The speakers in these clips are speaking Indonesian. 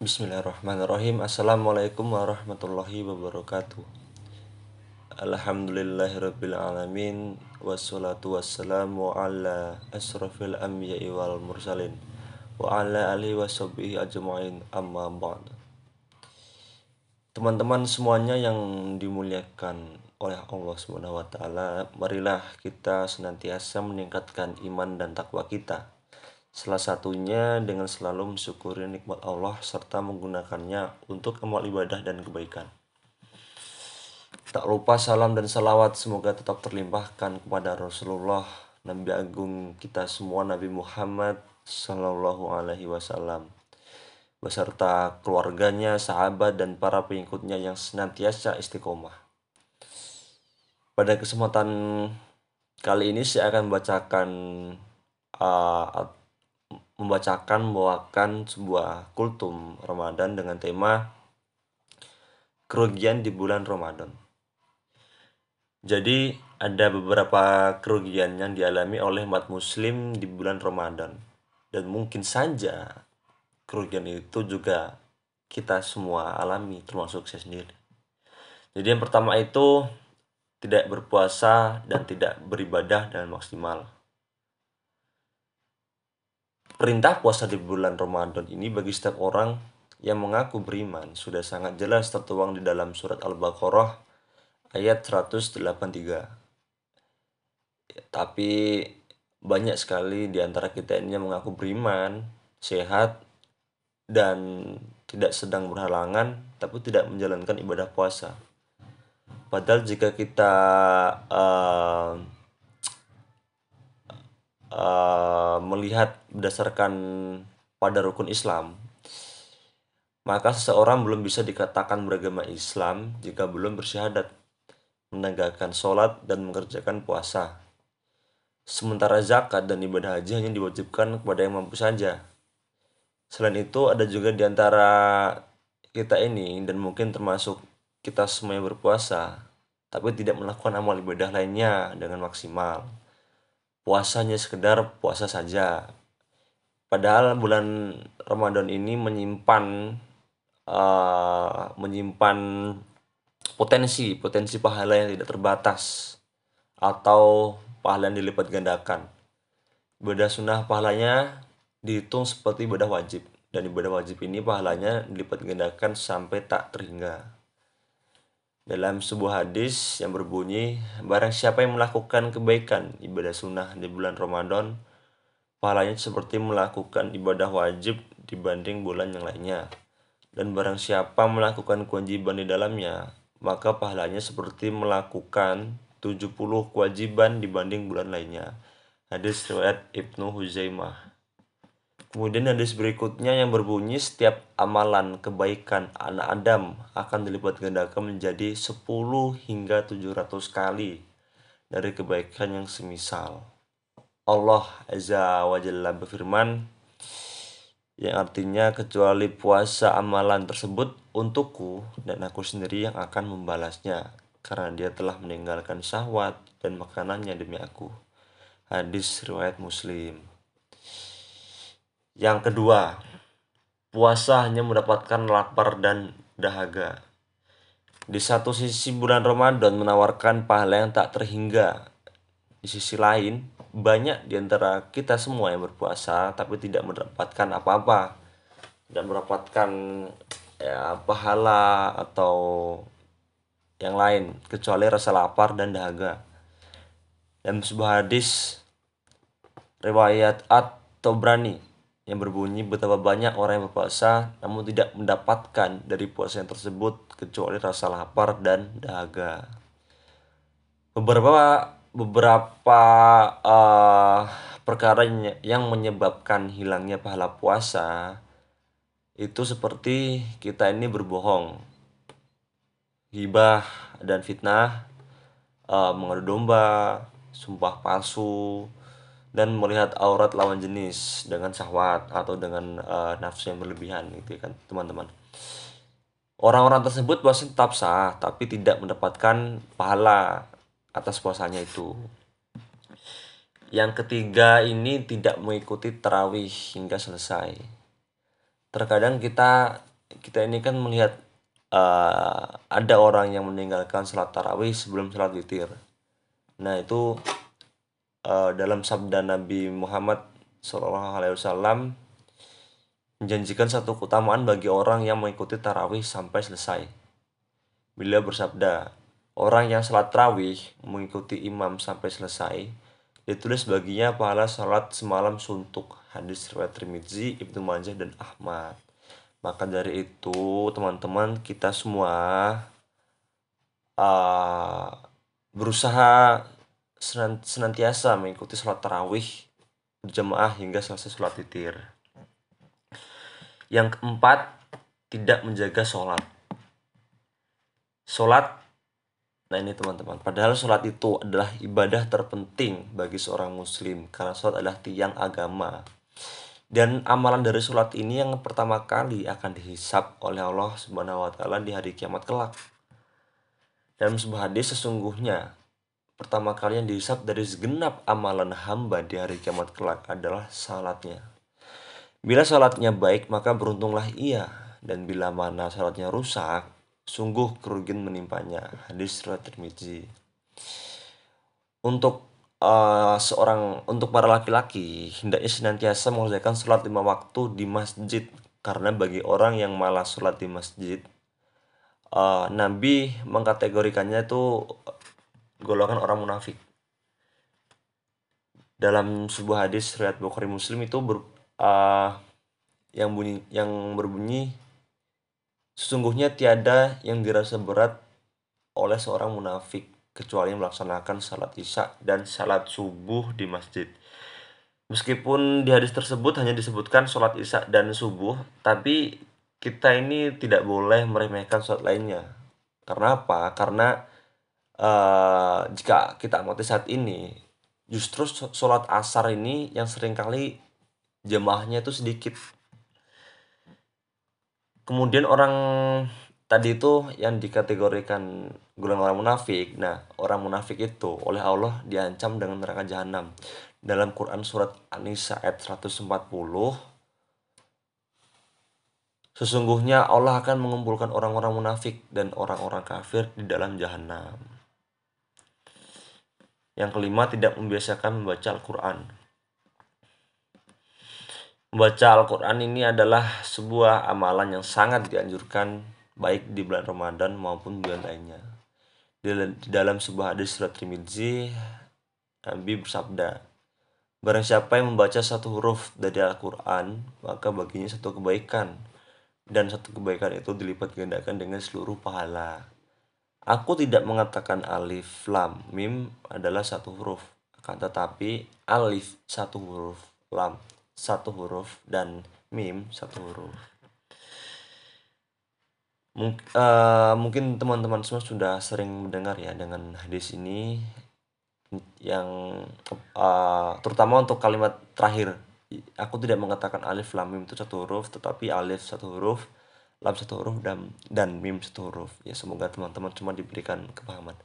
Bismillahirrahmanirrahim. Assalamualaikum warahmatullahi wabarakatuh. Alhamdulillahirrabbilalamin Wassalatu wassalamu ala asrafil anbiya'i wal mursalin. Wa ala alihi wa ajma'in. Amma ba'd. Teman-teman semuanya yang dimuliakan oleh Allah taala, marilah kita senantiasa meningkatkan iman dan takwa kita Salah satunya dengan selalu mensyukuri nikmat Allah serta menggunakannya untuk amal ibadah dan kebaikan. Tak lupa salam dan salawat semoga tetap terlimpahkan kepada Rasulullah Nabi Agung kita semua Nabi Muhammad Sallallahu Alaihi Wasallam beserta keluarganya, sahabat dan para pengikutnya yang senantiasa istiqomah. Pada kesempatan kali ini saya akan membacakan uh, membacakan membawakan sebuah kultum Ramadan dengan tema kerugian di bulan Ramadan. Jadi ada beberapa kerugian yang dialami oleh umat muslim di bulan Ramadan dan mungkin saja kerugian itu juga kita semua alami termasuk saya sendiri. Jadi yang pertama itu tidak berpuasa dan tidak beribadah dengan maksimal. Perintah puasa di bulan Ramadan ini bagi setiap orang yang mengaku beriman sudah sangat jelas tertuang di dalam surat Al-Baqarah ayat 183. Tapi banyak sekali di antara kita ini yang mengaku beriman, sehat, dan tidak sedang berhalangan, tapi tidak menjalankan ibadah puasa. Padahal jika kita uh, uh, melihat berdasarkan pada rukun Islam, maka seseorang belum bisa dikatakan beragama Islam jika belum bersyahadat, menegakkan sholat, dan mengerjakan puasa. Sementara zakat dan ibadah haji hanya diwajibkan kepada yang mampu saja. Selain itu, ada juga di antara kita ini, dan mungkin termasuk kita semua yang berpuasa, tapi tidak melakukan amal ibadah lainnya dengan maksimal puasanya sekedar puasa saja. Padahal bulan Ramadan ini menyimpan uh, menyimpan potensi potensi pahala yang tidak terbatas atau pahala yang dilipat gandakan. Ibadah sunnah pahalanya dihitung seperti ibadah wajib dan ibadah wajib ini pahalanya dilipat gandakan sampai tak terhingga. Dalam sebuah hadis yang berbunyi, barang siapa yang melakukan kebaikan ibadah sunnah di bulan Ramadan, pahalanya seperti melakukan ibadah wajib dibanding bulan yang lainnya. Dan barang siapa melakukan kewajiban di dalamnya, maka pahalanya seperti melakukan 70 kewajiban dibanding bulan lainnya. Hadis riwayat Ibnu Huzaimah. Kemudian hadis berikutnya yang berbunyi setiap amalan kebaikan anak Adam akan dilipat gandakan menjadi 10 hingga 700 kali dari kebaikan yang semisal. Allah Azza wa Jalla berfirman yang artinya kecuali puasa amalan tersebut untukku dan aku sendiri yang akan membalasnya karena dia telah meninggalkan syahwat dan makanannya demi aku. Hadis riwayat Muslim. Yang kedua, puasa hanya mendapatkan lapar dan dahaga. Di satu sisi bulan Ramadan menawarkan pahala yang tak terhingga. Di sisi lain, banyak di antara kita semua yang berpuasa tapi tidak mendapatkan apa-apa. Tidak mendapatkan ya, pahala atau yang lain kecuali rasa lapar dan dahaga. Dan sebuah hadis riwayat At-Tobrani yang berbunyi betapa banyak orang yang berpuasa namun tidak mendapatkan dari puasa yang tersebut kecuali rasa lapar dan dahaga. Beberapa beberapa uh, perkara yang menyebabkan hilangnya pahala puasa itu seperti kita ini berbohong, hibah dan fitnah, uh, mengadu domba, sumpah palsu, dan melihat aurat lawan jenis dengan syahwat atau dengan uh, nafsu yang berlebihan gitu kan teman-teman. Orang-orang tersebut puasa tetap sah tapi tidak mendapatkan pahala atas puasanya itu. Yang ketiga ini tidak mengikuti terawih hingga selesai. Terkadang kita kita ini kan melihat uh, ada orang yang meninggalkan sholat tarawih sebelum sholat witir. Nah itu uh, dalam sabda Nabi Muhammad SAW menjanjikan satu keutamaan bagi orang yang mengikuti tarawih sampai selesai. Beliau bersabda, orang yang sholat tarawih mengikuti imam sampai selesai, ditulis baginya pahala sholat semalam suntuk. Hadis riwayat Tirmidzi, Ibnu Majah dan Ahmad. Maka dari itu, teman-teman, kita semua uh, berusaha senantiasa mengikuti sholat tarawih berjamaah hingga selesai sholat titir. Yang keempat, tidak menjaga sholat. Sholat, nah ini teman-teman, padahal sholat itu adalah ibadah terpenting bagi seorang muslim, karena sholat adalah tiang agama. Dan amalan dari sholat ini yang pertama kali akan dihisap oleh Allah Subhanahu wa taala di hari kiamat kelak. Dalam sebuah hadis sesungguhnya pertama kali yang dihisap dari segenap amalan hamba di hari kiamat kelak adalah salatnya. Bila salatnya baik, maka beruntunglah ia. Dan bila mana salatnya rusak, sungguh kerugian menimpanya. Hadis riwayat Tirmizi. Untuk uh, seorang untuk para laki-laki hendaknya senantiasa mengerjakan sholat lima waktu di masjid karena bagi orang yang malas sholat di masjid uh, Nabi mengkategorikannya itu golongan orang munafik. Dalam sebuah hadis riwayat Bukhari Muslim itu ber, uh, yang bunyi yang berbunyi sesungguhnya tiada yang dirasa berat oleh seorang munafik kecuali melaksanakan salat isya dan salat subuh di masjid. Meskipun di hadis tersebut hanya disebutkan sholat isya dan subuh, tapi kita ini tidak boleh meremehkan sholat lainnya. Karena apa? Karena uh, jika kita amati saat ini justru sholat asar ini yang sering kali jemaahnya itu sedikit. Kemudian orang tadi itu yang dikategorikan golongan orang munafik. Nah orang munafik itu oleh Allah diancam dengan neraka jahanam. Dalam Quran surat An-Nisa ayat 140 Sesungguhnya Allah akan mengumpulkan orang-orang munafik dan orang-orang kafir di dalam jahanam. Yang kelima, tidak membiasakan membaca Al-Quran. Membaca Al-Quran ini adalah sebuah amalan yang sangat dianjurkan baik di bulan Ramadan maupun bulan lainnya. Di dalam sebuah hadis surat Trimidzi, Nabi bersabda, Barang siapa yang membaca satu huruf dari Al-Quran, maka baginya satu kebaikan. Dan satu kebaikan itu dilipat gandakan dengan seluruh pahala. Aku tidak mengatakan alif, lam, mim adalah satu huruf. Akan tetapi alif satu huruf, lam satu huruf, dan mim satu huruf. Mung, uh, mungkin teman-teman semua sudah sering mendengar ya dengan hadis ini yang uh, terutama untuk kalimat terakhir aku tidak mengatakan alif lam mim itu satu huruf tetapi alif satu huruf lam satu huruf dan dan mim satu huruf. Ya semoga teman-teman cuma diberikan kepahaman.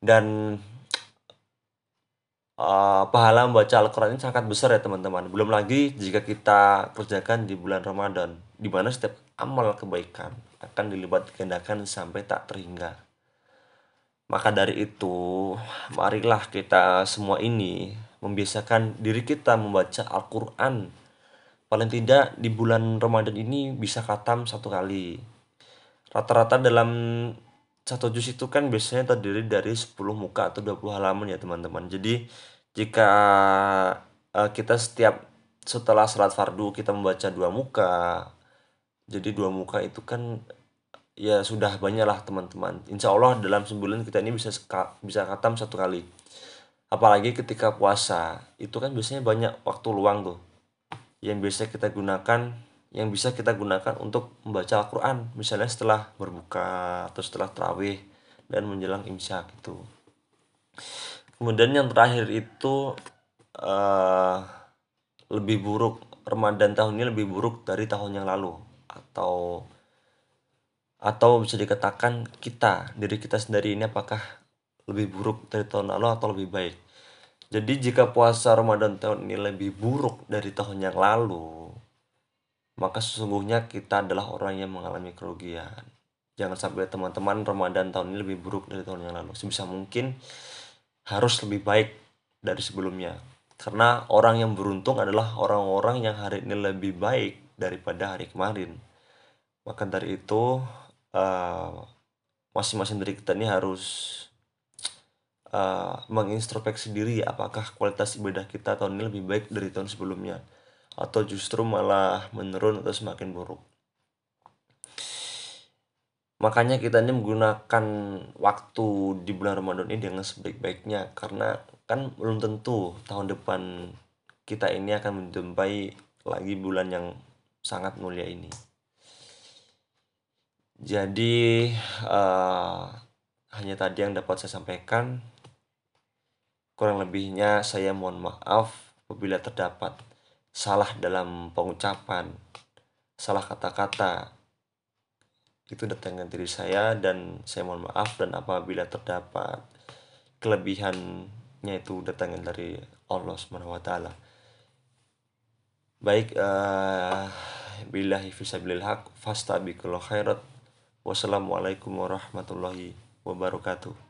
Dan uh, pahala membaca Al-Quran ini sangat besar ya teman-teman. Belum lagi jika kita kerjakan di bulan Ramadan di mana setiap amal kebaikan akan dilibat gandakan sampai tak terhingga. Maka dari itu marilah kita semua ini membiasakan diri kita membaca Al-Quran paling tidak di bulan Ramadan ini bisa khatam satu kali. Rata-rata dalam satu juz itu kan biasanya terdiri dari 10 muka atau 20 halaman ya teman-teman. Jadi jika uh, kita setiap setelah salat fardu kita membaca dua muka jadi dua muka itu kan ya sudah banyak lah teman-teman. Insya Allah dalam sebulan kita ini bisa bisa khatam satu kali. Apalagi ketika puasa itu kan biasanya banyak waktu luang tuh yang bisa kita gunakan yang bisa kita gunakan untuk membaca Al-Quran. Misalnya setelah berbuka atau setelah terawih dan menjelang imsyak itu kemudian yang terakhir itu uh, lebih buruk Ramadan tahun ini lebih buruk dari tahun yang lalu. Atau atau bisa dikatakan kita diri kita sendiri ini apakah lebih buruk dari tahun lalu atau lebih baik jadi jika puasa Ramadan tahun ini lebih buruk dari tahun yang lalu, maka sesungguhnya kita adalah orang yang mengalami kerugian. Jangan sampai teman-teman Ramadan tahun ini lebih buruk dari tahun yang lalu. Sebisa mungkin harus lebih baik dari sebelumnya. Karena orang yang beruntung adalah orang-orang yang hari ini lebih baik daripada hari kemarin. Maka dari itu uh, masing-masing dari kita ini harus uh, mengintrospeksi diri apakah kualitas ibadah kita tahun ini lebih baik dari tahun sebelumnya atau justru malah menurun atau semakin buruk. Makanya kita ini menggunakan waktu di bulan Ramadan ini dengan sebaik-baiknya karena kan belum tentu tahun depan kita ini akan menjumpai lagi bulan yang sangat mulia ini. Jadi uh, hanya tadi yang dapat saya sampaikan. Kurang lebihnya saya mohon maaf apabila terdapat salah dalam pengucapan, salah kata-kata. Itu datangkan diri saya dan saya mohon maaf dan apabila terdapat kelebihannya itu datangkan dari Allah Subhanahu wa taala. Baik uh, billahi khairat. Wassalamualaikum warahmatullahi wabarakatuh.